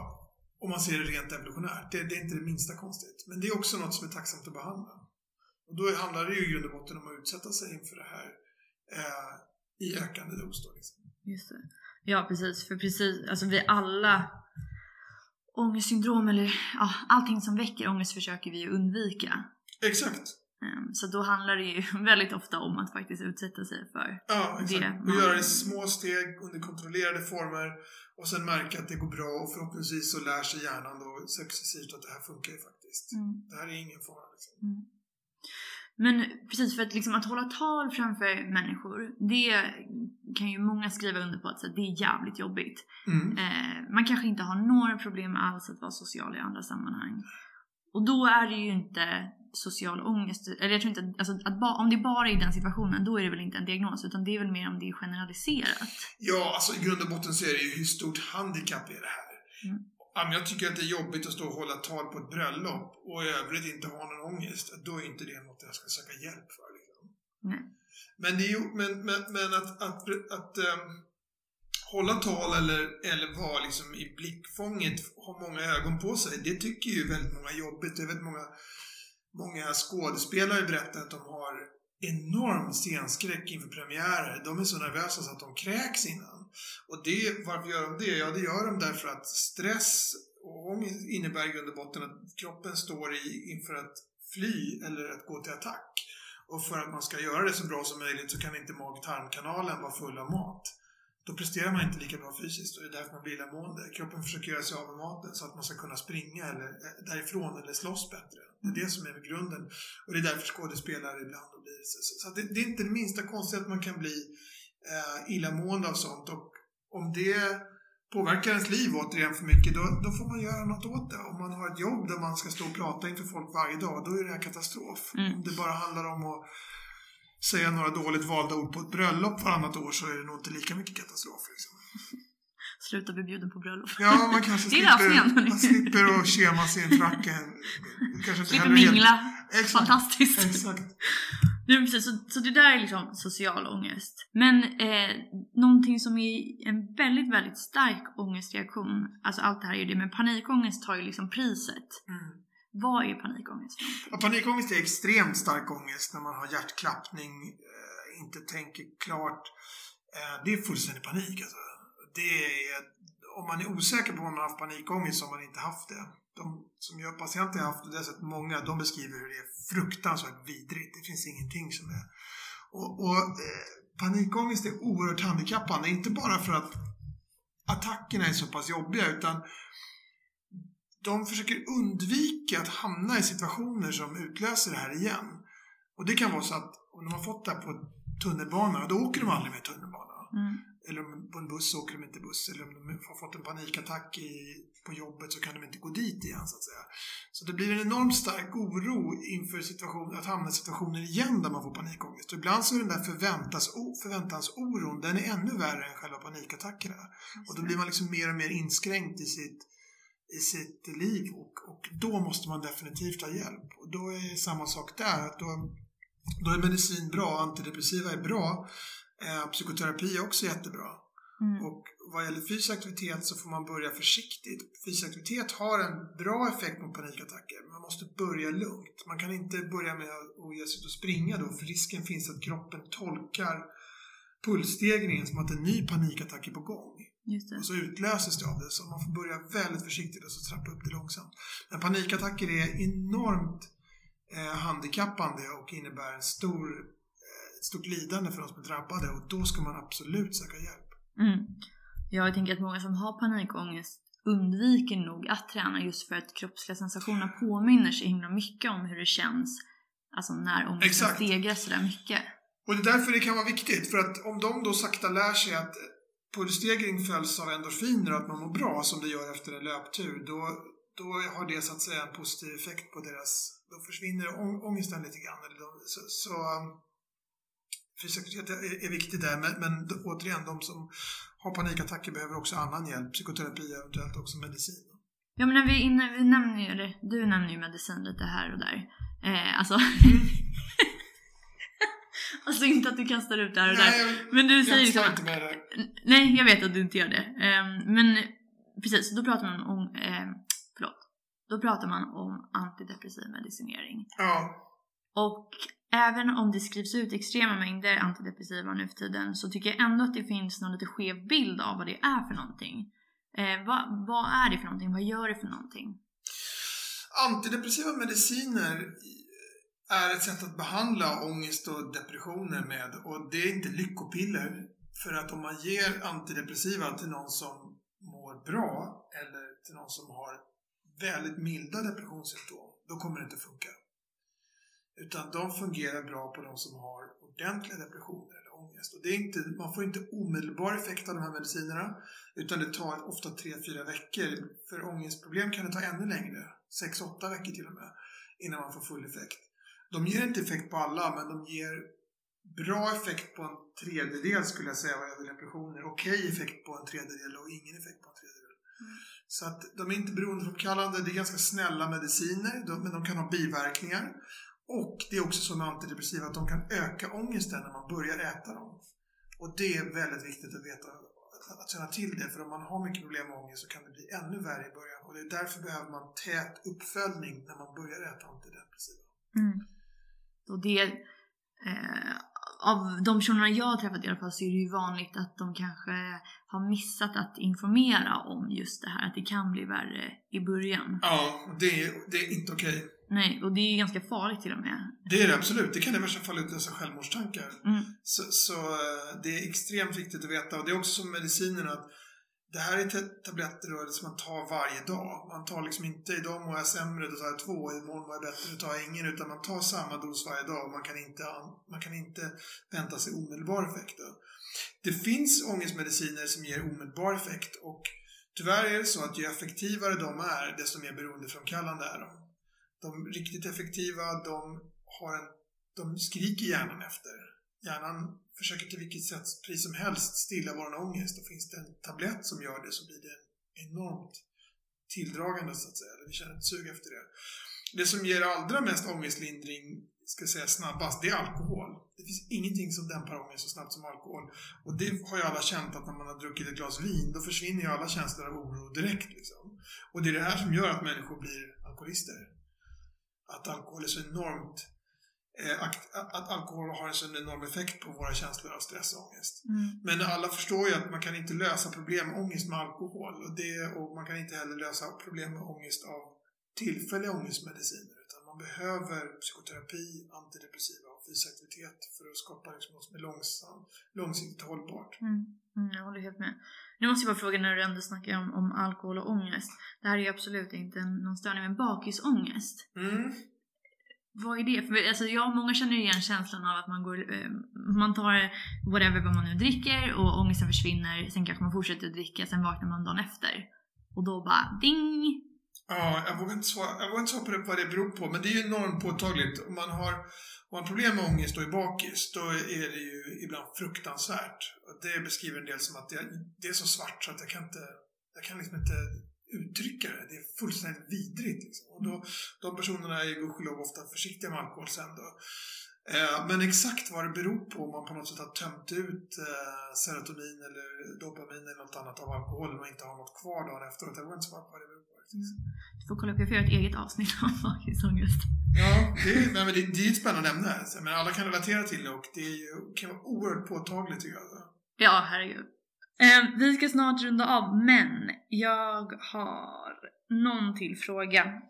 om man ser det rent evolutionärt. Det, det är inte det minsta konstigt. Men det är också något som är tacksamt att behandla. Och då handlar det ju i grund och botten om att utsätta sig inför det här eh, i ökande dos. Då, liksom. Just det. Ja, precis. För precis, alltså vi alla ångestsyndrom eller ja, allting som väcker ångest försöker vi ju undvika. Exakt. Ehm, Så då handlar det ju *laughs* väldigt ofta om att faktiskt utsätta sig för Ja, exakt. Det- och göra det i små steg under kontrollerade former och sen märka att det går bra och förhoppningsvis så lär sig hjärnan då successivt att det här funkar ju faktiskt. Mm. Det här är ingen fara. Liksom. Mm. Men precis för att, liksom, att hålla tal framför människor, det kan ju många skriva under på att så, det är jävligt jobbigt. Mm. Eh, man kanske inte har några problem alls att vara social i andra sammanhang. Och då är det ju inte social ångest, eller jag tror inte, alltså, att ba, om det bara är i den situationen, då är det väl inte en diagnos, utan det är väl mer om det är generaliserat. Ja, alltså i grund och botten så är det ju hur stort handikapp är det här? Mm. Jag tycker att det är jobbigt att stå och hålla tal på ett bröllop och i övrigt inte ha någon ångest, då är inte det något jag ska söka hjälp för. Liksom. Nej. Men, det är ju, men, men, men att, att, att ehm, hålla tal eller, eller vara liksom i blickfånget, ha många ögon på sig, det tycker ju väldigt många är jobbigt. Det är väldigt många, många skådespelare berättar att de har enorm scenskräck inför premiärer. De är så nervösa så att de kräks innan. Och det, varför gör de det? Ja, det gör de därför att stress och innebär i grund och botten att kroppen står i, inför att fly eller att gå till attack. Och för att man ska göra det så bra som möjligt så kan inte mag-tarmkanalen vara full av mat. Då presterar man inte lika bra fysiskt och det är därför man blir illamående. Kroppen försöker göra sig av med maten så att man ska kunna springa eller, eh, därifrån eller slåss bättre. Det är det som är grunden. Och det är därför skådespelare ibland blir så. Så, så att det, det är inte det minsta konstigt att man kan bli eh, illamående av sånt. Och om det påverkar ens liv återigen för mycket, då, då får man göra något åt det. Om man har ett jobb där man ska stå och prata inför folk varje dag, då är det här katastrof. Mm. Om det bara handlar om att säga några dåligt valda ord på ett bröllop varannat år så är det nog inte lika mycket katastrof. Liksom. *laughs* Sluta bli bjuden på bröllop. Ja, man kanske *laughs* slipper, man slipper att fracka. Kanske inte Slipper heller helt- mingla. Exakt. Fantastiskt. Exakt. Nej, precis, så, så det där är liksom social ångest. Men eh, någonting som är en väldigt, väldigt stark ångestreaktion, alltså allt det här är ju det, men panikångest tar ju liksom priset. Mm. Vad är panikångest? Ja, panikångest är extremt stark ångest när man har hjärtklappning, eh, inte tänker klart. Eh, det är fullständig panik alltså. Det är, om man är osäker på om man har haft panikångest så har man inte haft det. De som jag patienter har haft, och det har sett många, de beskriver hur det är fruktansvärt vidrigt. Det finns ingenting som är... Och, och eh, panikångest är oerhört handikappande, inte bara för att attackerna är så pass jobbiga utan de försöker undvika att hamna i situationer som utlöser det här igen. Och det kan vara så att om de har fått det här på tunnelbanan, då åker de aldrig med tunnelbana. Mm. Eller om på en buss åker de inte buss. Eller om de har fått en panikattack i, på jobbet så kan de inte gå dit igen så att säga. Så det blir en enormt stark oro inför situation, att hamna i situationer igen där man får panikångest. Och ibland så är den där förväntas, förväntansoron, den är ännu värre än själva panikattackerna. Och då blir man liksom mer och mer inskränkt i sitt i sitt liv och, och då måste man definitivt ha hjälp. Och då är samma sak där. Att då, då är medicin bra, antidepressiva är bra. Eh, psykoterapi är också jättebra. Mm. Och vad gäller fysisk aktivitet så får man börja försiktigt. Fysisk aktivitet har en bra effekt mot panikattacker. Man måste börja lugnt. Man kan inte börja med att ge sig ut och springa då för risken finns att kroppen tolkar pulsstegringen som att en ny panikattack är på gång. Och så utlöses det av det. Så man får börja väldigt försiktigt och så trappa upp det långsamt. Men panikattacker är enormt eh, handikappande och innebär en stor, stort lidande för de som är drabbade och då ska man absolut söka hjälp. Mm. Jag tänker att många som har panikångest undviker nog att träna just för att kroppsliga sensationer påminner så himla mycket om hur det känns Alltså när ångesten Exakt. stegras sådär mycket. Och det är därför det kan vara viktigt, för att om de då sakta lär sig att pulsstegring följs av endorfiner och att man mår bra, som det gör efter en löptur, då, då har det så att säga en positiv effekt på deras... Då försvinner ång- ångesten lite grann. Eller de, så, så um, fysisk aktivitet är, är viktigt där, men, men återigen, de som har panikattacker behöver också annan hjälp, psykoterapi eventuellt också medicin. Ja men när vi, innan, vi nämner ju det, du nämner ju medicin lite här och där. Eh, alltså, *laughs* alltså inte att du kastar ut det här och där. Nej, jag, Men du säger liksom inte med det. Nej, jag vet att du inte gör det. Ehm, men precis, då pratar man om, eh, förlåt, då pratar man om antidepressiv medicinering. Ja. Och även om det skrivs ut extrema mängder antidepressiva nu för tiden så tycker jag ändå att det finns någon lite skev bild av vad det är för någonting. Eh, vad, vad är det för någonting? Vad gör det för någonting? Antidepressiva mediciner är ett sätt att behandla ångest och depressioner med och det är inte lyckopiller. För att om man ger antidepressiva till någon som mår bra eller till någon som har väldigt milda depressionssymptom, då kommer det inte funka. Utan de fungerar bra på de som har ordentliga depressioner eller ångest. Och det är inte, man får inte omedelbar effekt av de här medicinerna utan det tar ofta 3-4 veckor. För ångestproblem kan det ta ännu längre, 6-8 veckor till och med, innan man får full effekt. De ger inte effekt på alla, men de ger bra effekt på en tredjedel skulle jag säga vad gäller depressioner. Okej effekt på en tredjedel och ingen effekt på en tredjedel. Mm. Så att de är inte beroendeframkallande, det är ganska snälla mediciner, de, men de kan ha biverkningar. Och det är också så med antidepressiva att de kan öka ångesten när man börjar äta dem. Och det är väldigt viktigt att veta, att känna till det, för om man har mycket problem med ångest så kan det bli ännu värre i början. Och det är därför behöver man tät uppföljning när man börjar äta antidepressiva. Mm. Och det, eh, av de personerna jag har träffat i alla fall så är det ju vanligt att de kanske har missat att informera om just det här, att det kan bli värre i början. Ja, det är, det är inte okej. Nej, och det är ju ganska farligt till och med. Det är det absolut. Det kan i värsta fall utlösa självmordstankar. Mm. Så, så eh, det är extremt viktigt att veta. Och det är också som medicinerna att det här är ta- tabletter som man tar varje dag. Man tar liksom inte idag mår jag sämre, då tar jag två. Imorgon mår jag bättre, då tar jag ingen. Utan man tar samma dos varje dag. Man kan inte, man kan inte vänta sig omedelbar effekt. Då. Det finns ångestmediciner som ger omedelbar effekt. Och tyvärr är det så att ju effektivare de är, desto mer beroendeframkallande är de. De riktigt effektiva, de, har en, de skriker hjärnan efter. Hjärnan försöker till vilket sätt, pris som helst stilla vår ångest. Och finns det en tablett som gör det så blir det enormt tilldragande så att säga. Vi känner ett sug efter det. Det som ger allra mest ångestlindring, ska jag säga snabbast, det är alkohol. Det finns ingenting som dämpar ångest så snabbt som alkohol. Och det har ju alla känt att när man har druckit ett glas vin, då försvinner ju alla känslor av oro direkt. Liksom. Och det är det här som gör att människor blir alkoholister. Att alkohol är så enormt eh, att alkohol har en sån enorm effekt på våra känslor av stress och ångest. Mm. Men alla förstår ju att man kan inte lösa problem med ångest med alkohol. Och, det, och man kan inte heller lösa problem med ångest av tillfälliga ångestmediciner. Utan man behöver psykoterapi, antidepressiva och fysisk aktivitet för att skapa liksom något som är långsam, långsiktigt hållbart. Mm. Mm, jag håller helt med. Nu måste jag bara fråga när du ändå snackar om, om alkohol och ångest. Det här är ju absolut inte någon störning, men bakisångest. Mm. Vad är det? För alltså, jag, många känner igen känslan av att man går, eh, man tar whatever vad man nu dricker och ångesten försvinner, sen kanske man fortsätter att dricka, sen vaknar man dagen efter. Och då bara ding! Ja, jag vågar inte svara, jag vågar inte svara på det, vad det beror på, men det är ju enormt påtagligt. Om man har, om man har problem med ångest och är bakis, då är det ju ibland fruktansvärt. Det beskriver en del som att det, det är så svart så att jag kan inte, jag kan liksom inte uttrycka det. Det är fullständigt vidrigt. Liksom. Och då, de personerna är ju gudskelov ofta försiktiga med alkohol sen då. Eh, men exakt vad det beror på, om man på något sätt har tömt ut eh, serotonin eller dopamin eller något annat av alkoholen och inte har något kvar dagen efteråt. Jag vågar inte svara på vad det beror på. Mm. Du får kolla upp, jag får göra ett eget avsnitt om bakisångest. Ja, det är, men det, det är ett spännande ämne. Men alla kan relatera till det och det är ju, kan vara oerhört påtagligt tycker jag. Ja, herregud. Eh, vi ska snart runda av, men jag har någon till fråga.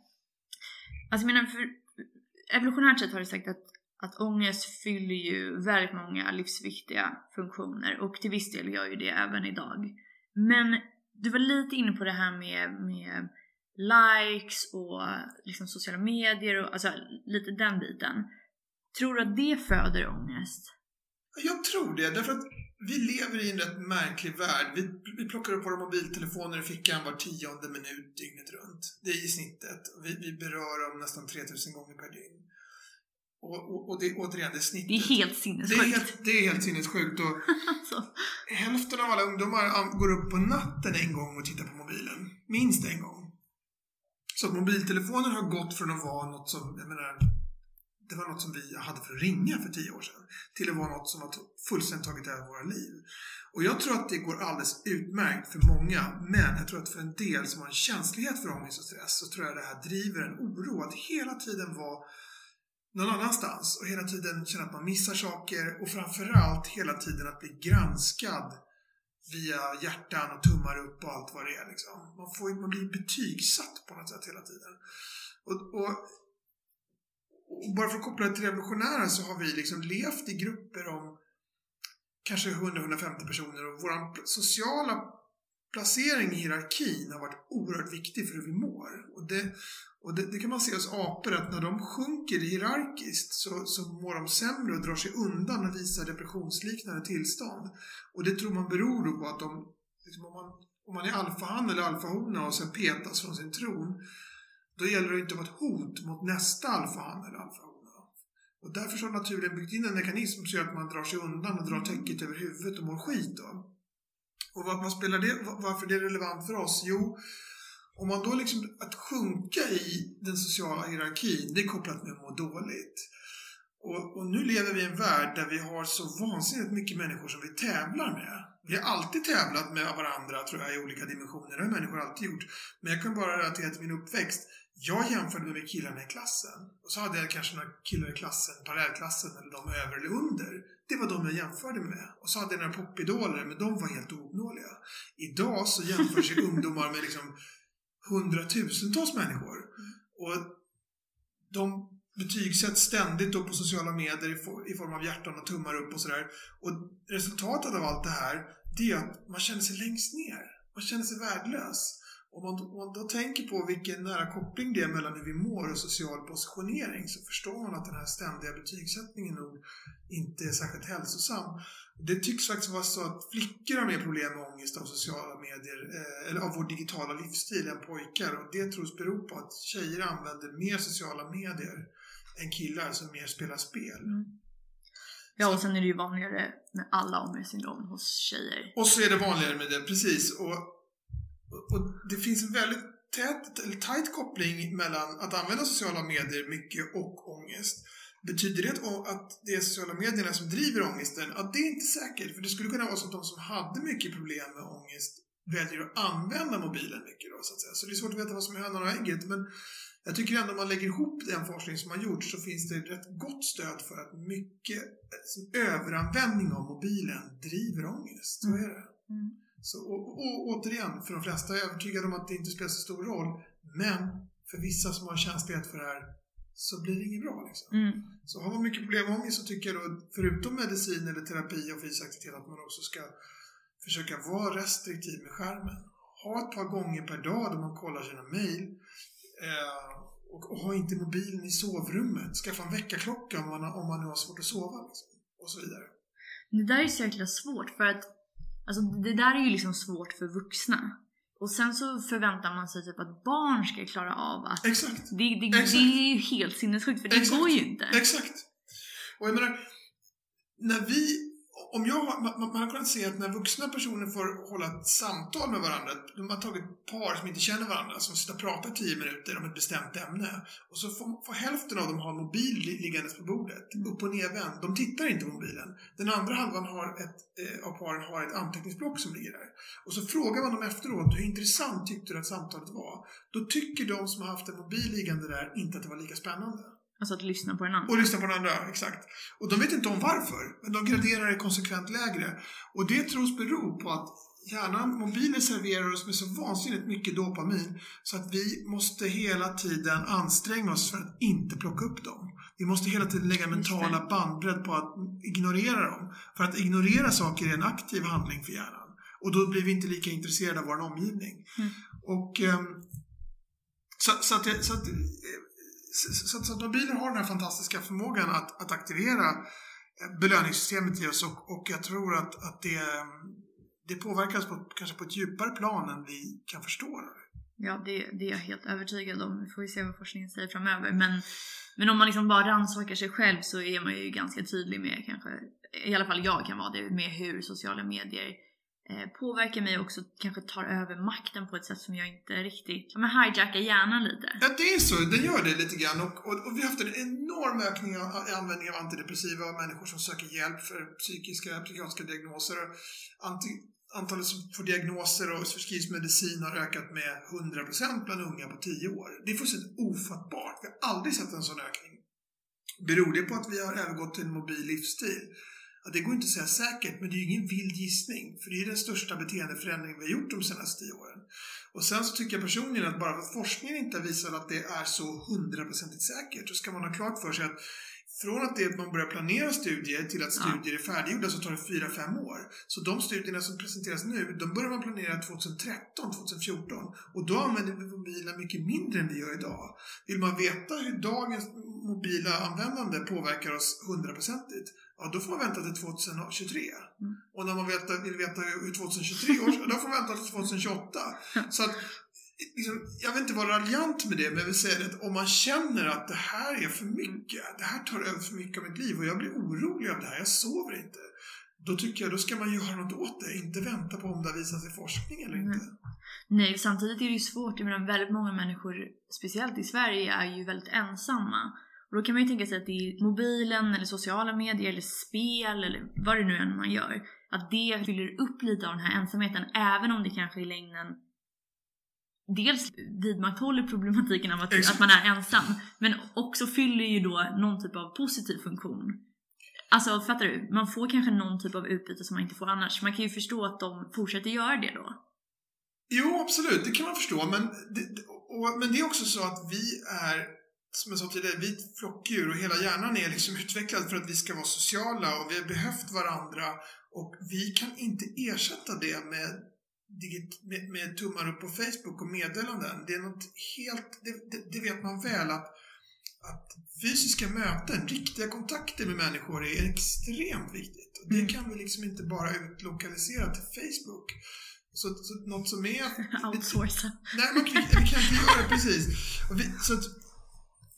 Alltså menar, för evolutionärt sett har det sagt att, att ångest fyller ju väldigt många livsviktiga funktioner och till viss del gör ju det även idag. Men du var lite inne på det här med, med likes och liksom sociala medier och alltså lite den biten. Tror du att det föder ångest? Jag tror det, därför att vi lever i en rätt märklig värld. Vi, vi plockar upp våra mobiltelefoner i fickan var tionde minut dygnet runt. Det är i snittet. Vi, vi berör dem nästan 3000 gånger per dygn. Och, och, och det, återigen, det är snittet. Det är helt sinnessjukt. Det är helt, det är helt sinnessjukt. Och *laughs* alltså. Hälften av alla ungdomar går upp på natten en gång och tittar på mobilen. Minst en gång. Så att mobiltelefonen har gått från att vara något som, jag menar, det var något som vi hade för att ringa för tio år sedan till att vara något som har fullständigt tagit över våra liv. Och jag tror att det går alldeles utmärkt för många, men jag tror att för en del som har en känslighet för ångest och stress så tror jag det här driver en oro att hela tiden vara någon annanstans och hela tiden känna att man missar saker och framförallt hela tiden att bli granskad via hjärtan och tummar upp och allt vad det är. Liksom. Man, får, man blir betygsatt på något sätt hela tiden. Och, och och bara för att koppla det till revolutionära så har vi liksom levt i grupper om kanske 100-150 personer och vår sociala placering i hierarkin har varit oerhört viktig för hur vi mår. Och det, och det, det kan man se hos apor att när de sjunker hierarkiskt så, så mår de sämre och drar sig undan och visar depressionsliknande tillstånd. Och det tror man beror på att de, liksom om, man, om man är alfahan eller alfahona och sen petas från sin tron då gäller det inte att vara ett hot mot nästa alfahan eller alfahona. Och därför så har naturen byggt in en mekanism som gör att man drar sig undan och drar täcket över huvudet och mår skit då. Och vad, vad spelar det, varför det är relevant för oss? Jo, om man då liksom, att sjunka i den sociala hierarkin, det är kopplat med att må dåligt. Och, och, nu lever vi i en värld där vi har så vansinnigt mycket människor som vi tävlar med. Vi har alltid tävlat med varandra, tror jag, i olika dimensioner. Det har människor alltid gjort. Men jag kan bara relatera till min uppväxt. Jag jämförde mig med killarna i klassen. Och så hade jag kanske några killar i klassen, parallellklassen, eller de över eller under. Det var de jag jämförde med. Och så hade jag några popidoler, men de var helt ouppnåeliga. Idag så jämför sig *laughs* ungdomar med liksom hundratusentals människor. Och de betygsätts ständigt då på sociala medier i form av hjärtan och tummar upp och sådär. Och resultatet av allt det här, det är att man känner sig längst ner. Man känner sig värdelös. Om man, om man då tänker på vilken nära koppling det är mellan hur vi mår och social positionering så förstår man att den här ständiga betygssättningen nog inte är särskilt hälsosam. Det tycks faktiskt vara så att flickor har mer problem med ångest av sociala medier, eh, eller av vår digitala livsstil än pojkar. Och det tros bero på att tjejer använder mer sociala medier än killar som mer spelar spel. Mm. Ja, och sen är det ju vanligare med alla ångestsyndrom hos tjejer. Och så är det vanligare med det, precis. Och, och det finns en väldigt tät, eller tajt koppling mellan att använda sociala medier mycket och ångest. Betyder det att, det är sociala medierna som driver ångesten? Ja, det är inte säkert. För det skulle kunna vara så att de som hade mycket problem med ångest väljer att använda mobilen mycket då, så att säga. Så det är svårt att veta vad som är hönan och ägget. Men jag tycker ändå om man lägger ihop den forskning som har gjorts så finns det ett rätt gott stöd för att mycket överanvändning av mobilen driver ångest. Så är det. Mm. Så, och, och, återigen, för de flesta är jag övertygad om att det inte spelar så stor roll. Men för vissa som har känslighet för det här så blir det inget bra. Liksom. Mm. Så har man mycket problem med ångest så tycker jag då, förutom medicin eller terapi och fysisk aktivitet, att man också ska försöka vara restriktiv med skärmen. Ha ett par gånger per dag då man kollar sina mejl. Eh, och, och, ha inte mobilen i sovrummet. Skaffa en väckarklocka om man, om man nu har svårt att sova. Liksom, och så vidare. Det där är så jäkla svårt för att alltså, det där är ju liksom svårt för vuxna. Och sen så förväntar man sig typ att barn ska klara av att... Exakt. Det, det, Exakt. det är ju helt sinnessjukt för det Exakt. går ju inte. Exakt. Och jag menar, när vi, om jag, har- man, man har kunnat se att när vuxna personer får hålla ett samtal med varandra, de har tagit par som inte känner varandra, som sitter och pratar tio minuter om ett bestämt ämne, och så får, får hälften av dem ha en mobil liggandes på bordet, upp och nervänd. De tittar inte på mobilen. Den andra halvan har ett, eh, av paren har ett anteckningsblock som ligger där. Och så frågar man dem efteråt, hur intressant tyckte du att samtalet var? Då tycker de som har haft en mobil liggande där inte att det var lika spännande. Alltså att lyssna på den andra. Och lyssna på den andra, exakt. Och de vet inte om varför, men de graderar det konsekvent lägre. Och det tros bero på att hjärnan, mobiler serverar oss med så vansinnigt mycket dopamin så att vi måste hela tiden anstränga oss för att inte plocka upp dem. Vi måste hela tiden lägga mentala bandbredd på att ignorera dem. För att ignorera saker är en aktiv handling för hjärnan. Och då blir vi inte lika intresserade av vår omgivning. Mm. Och ehm, så, så att, så att så, så, så att mobiler har den här fantastiska förmågan att, att aktivera eh, belöningssystemet i oss och, och jag tror att, att det, det påverkas på, kanske på ett djupare plan än vi kan förstå. Ja, det, det är jag helt övertygad om. Vi får ju se vad forskningen säger framöver. Men, men om man liksom bara rannsakar sig själv så är man ju ganska tydlig med kanske, i alla fall jag kan vara det, med hur sociala medier eh, Eh, påverkar mig och också kanske tar över makten på ett sätt som jag inte riktigt, ja men hijackar hjärnan lite. Ja, det är så. Den gör det lite grann. Och, och, och vi har haft en enorm ökning av användningen användning av antidepressiva och människor som söker hjälp för psykiska, psykiatriska diagnoser. Anti, antalet som får diagnoser och förskrivs medicin har ökat med 100% bland unga på 10 år. Det är fullständigt ofattbart. Vi har aldrig sett en sån ökning. Beror det på att vi har övergått till en mobil livsstil? Ja, det går inte att säga säkert, men det är ju ingen vild gissning. För det är den största beteendeförändringen vi har gjort de senaste 10 åren. Och sen så tycker jag personligen att bara för att forskningen inte har visat att det är så hundraprocentigt säkert så ska man ha klart för sig att från att det man börjar planera studier till att studier är färdiggjorda så tar det 4-5 år. Så de studierna som presenteras nu, de börjar man planera 2013, 2014 och då använder vi mobilen mycket mindre än vi gör idag. Vill man veta hur dagens mobila användande påverkar oss hundraprocentigt, ja då får man vänta till 2023. Mm. Och när man veta, vill veta hur 2023 års, då får man vänta till 2028. *laughs* Så att, liksom, jag vill inte vara raljant med det, men jag vill säga att om man känner att det här är för mycket, det här tar över för mycket av mitt liv och jag blir orolig av det här, jag sover inte. Då tycker jag, då ska man göra något åt det, inte vänta på om det har visat sig forskning eller inte. Nej, samtidigt är det ju svårt. Jag menar, väldigt många människor, speciellt i Sverige, är ju väldigt ensamma. Och då kan man ju tänka sig att det är mobilen, eller sociala medier, eller spel, eller vad det nu än man gör. Att det fyller upp lite av den här ensamheten, även om det kanske i längden dels vidmakthåller problematiken av att, att man är ensam, men också fyller ju då någon typ av positiv funktion. Alltså fattar du? Man får kanske någon typ av utbyte som man inte får annars. Man kan ju förstå att de fortsätter göra det då. Jo, absolut, det kan man förstå. Men det- och, men det är också så att vi är, som jag sa tidigare, vi är ett flockdjur och hela hjärnan är liksom utvecklad för att vi ska vara sociala och vi har behövt varandra och vi kan inte ersätta det med, med, med tummar upp på Facebook och meddelanden. Det är något helt, det, det, det vet man väl att, att fysiska möten, riktiga kontakter med människor är extremt viktigt. Och det Mm. kan vi liksom inte bara utlokalisera till Facebook. Så, så något som är *laughs* Outsourca. Nej, man kan, vi kan inte göra det precis. Vi, så att,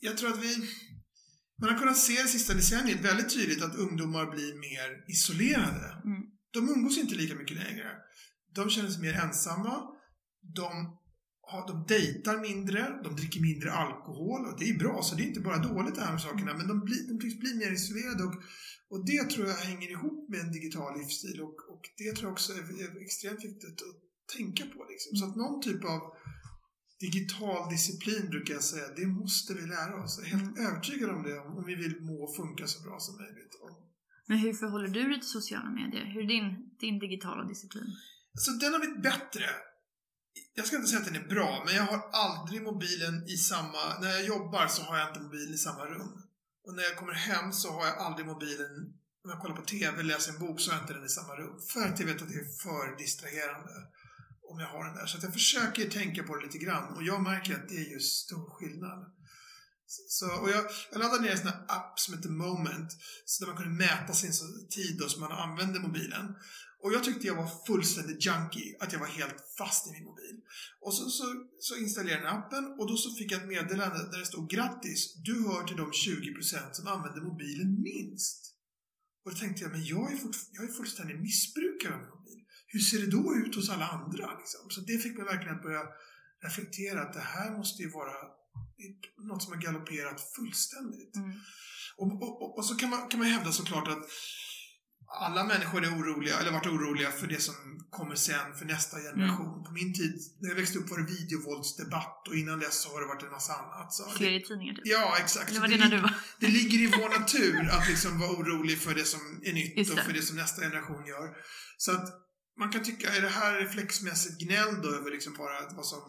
jag tror att vi... Man har kunnat se det sista decenniet väldigt tydligt att ungdomar blir mer isolerade. Mm. De umgås inte lika mycket längre. De känner sig mer ensamma. De ja, de dejtar mindre, de dricker mindre alkohol och det är bra, så det är inte bara dåligt det här med sakerna, men de, blir, de tycks bli mer isolerade och, och det tror jag hänger ihop med en digital livsstil och, och det tror jag också är, är extremt viktigt att tänka på. Liksom. Så att någon typ av digital disciplin brukar jag säga, det måste vi lära oss. Jag är helt övertygad om det om vi vill må och funka så bra som möjligt. Men hur förhåller du dig till sociala medier? Hur är din, din digitala disciplin? Så den har blivit bättre. Jag ska inte säga att den är bra, men jag har aldrig mobilen i samma... När jag jobbar så har jag inte mobilen i samma rum. Och när jag kommer hem så har jag aldrig mobilen... Om jag kollar på TV eller läser en bok så har jag inte den i samma rum. För att jag vet att det är för distraherande om jag har den där. Så att jag försöker tänka på det lite grann och jag märker att det är ju stor skillnad. Så, och jag, jag laddade ner en sån här app som heter Moment, så där man kunde mäta sin tid då som man använde mobilen. Och jag tyckte jag var fullständigt junkie, att jag var helt fast i min mobil. Och så, så, så installerade jag appen och då så fick jag ett meddelande där det stod grattis, du hör till de 20% som använder mobilen minst. Och då tänkte jag, men jag är, fort, jag är fullständigt missbrukare av min. Hur ser det då ut hos alla andra? Liksom? Så det fick mig verkligen att börja reflektera att det här måste ju vara något som har galopperat fullständigt. Mm. Och, och, och- så kan man, kan man hävda såklart att alla människor är oroliga, eller varit oroliga för det som kommer sen, för nästa generation. På min tid, när jag växte upp var det videovåldsdebatt och innan dess så har det varit en massa annat. Så Serietidningar typ? ja, exakt. Eller var det, det när du var? det ligger i vår natur att liksom vara orolig för det som är nytt och för det som nästa generation gör. Så att man kan tycka, är det här reflexmässigt gnäll då över liksom bara vad som,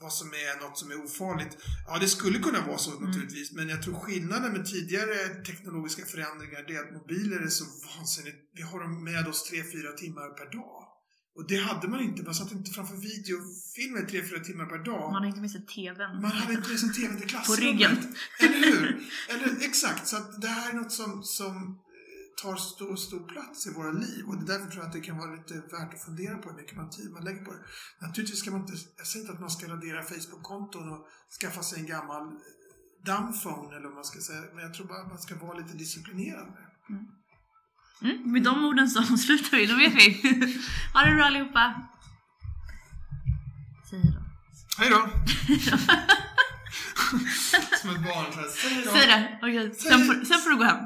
vad som är något som är ofarligt? Ja, det skulle kunna vara så Mm. naturligtvis, men jag tror skillnaden med tidigare teknologiska förändringar det är att mobiler är så vansinnigt, vi har dem med oss 3-4 timmar per dag. Och det hade man inte, man satt inte framför videofilmer 3-4 timmar per dag. Man har inte med sig TVn. Man hade inte med sin TV till *laughs* klassrummet. ryggen. Eller hur? Eller, exakt, så att det här är något som, som tar stor, stor plats i våra liv. Och det är därför tror jag att det kan vara lite värt att fundera på hur mycket man tid man lägger på det. Naturligtvis ska man inte, jag säger inte att man ska radera Facebook-konton och skaffa sig en gammal eh, dumbphone eller vad man ska säga. Men jag tror bara att man ska vara lite disciplinerad med det. Mm, med de orden så *laughs* avslutar vi, då vet vi. ha det bra allihopa! Säg då. Hej då! *laughs* Som ett barn. Säg då! Säg det! Okej, sen, får, sen får du gå hem.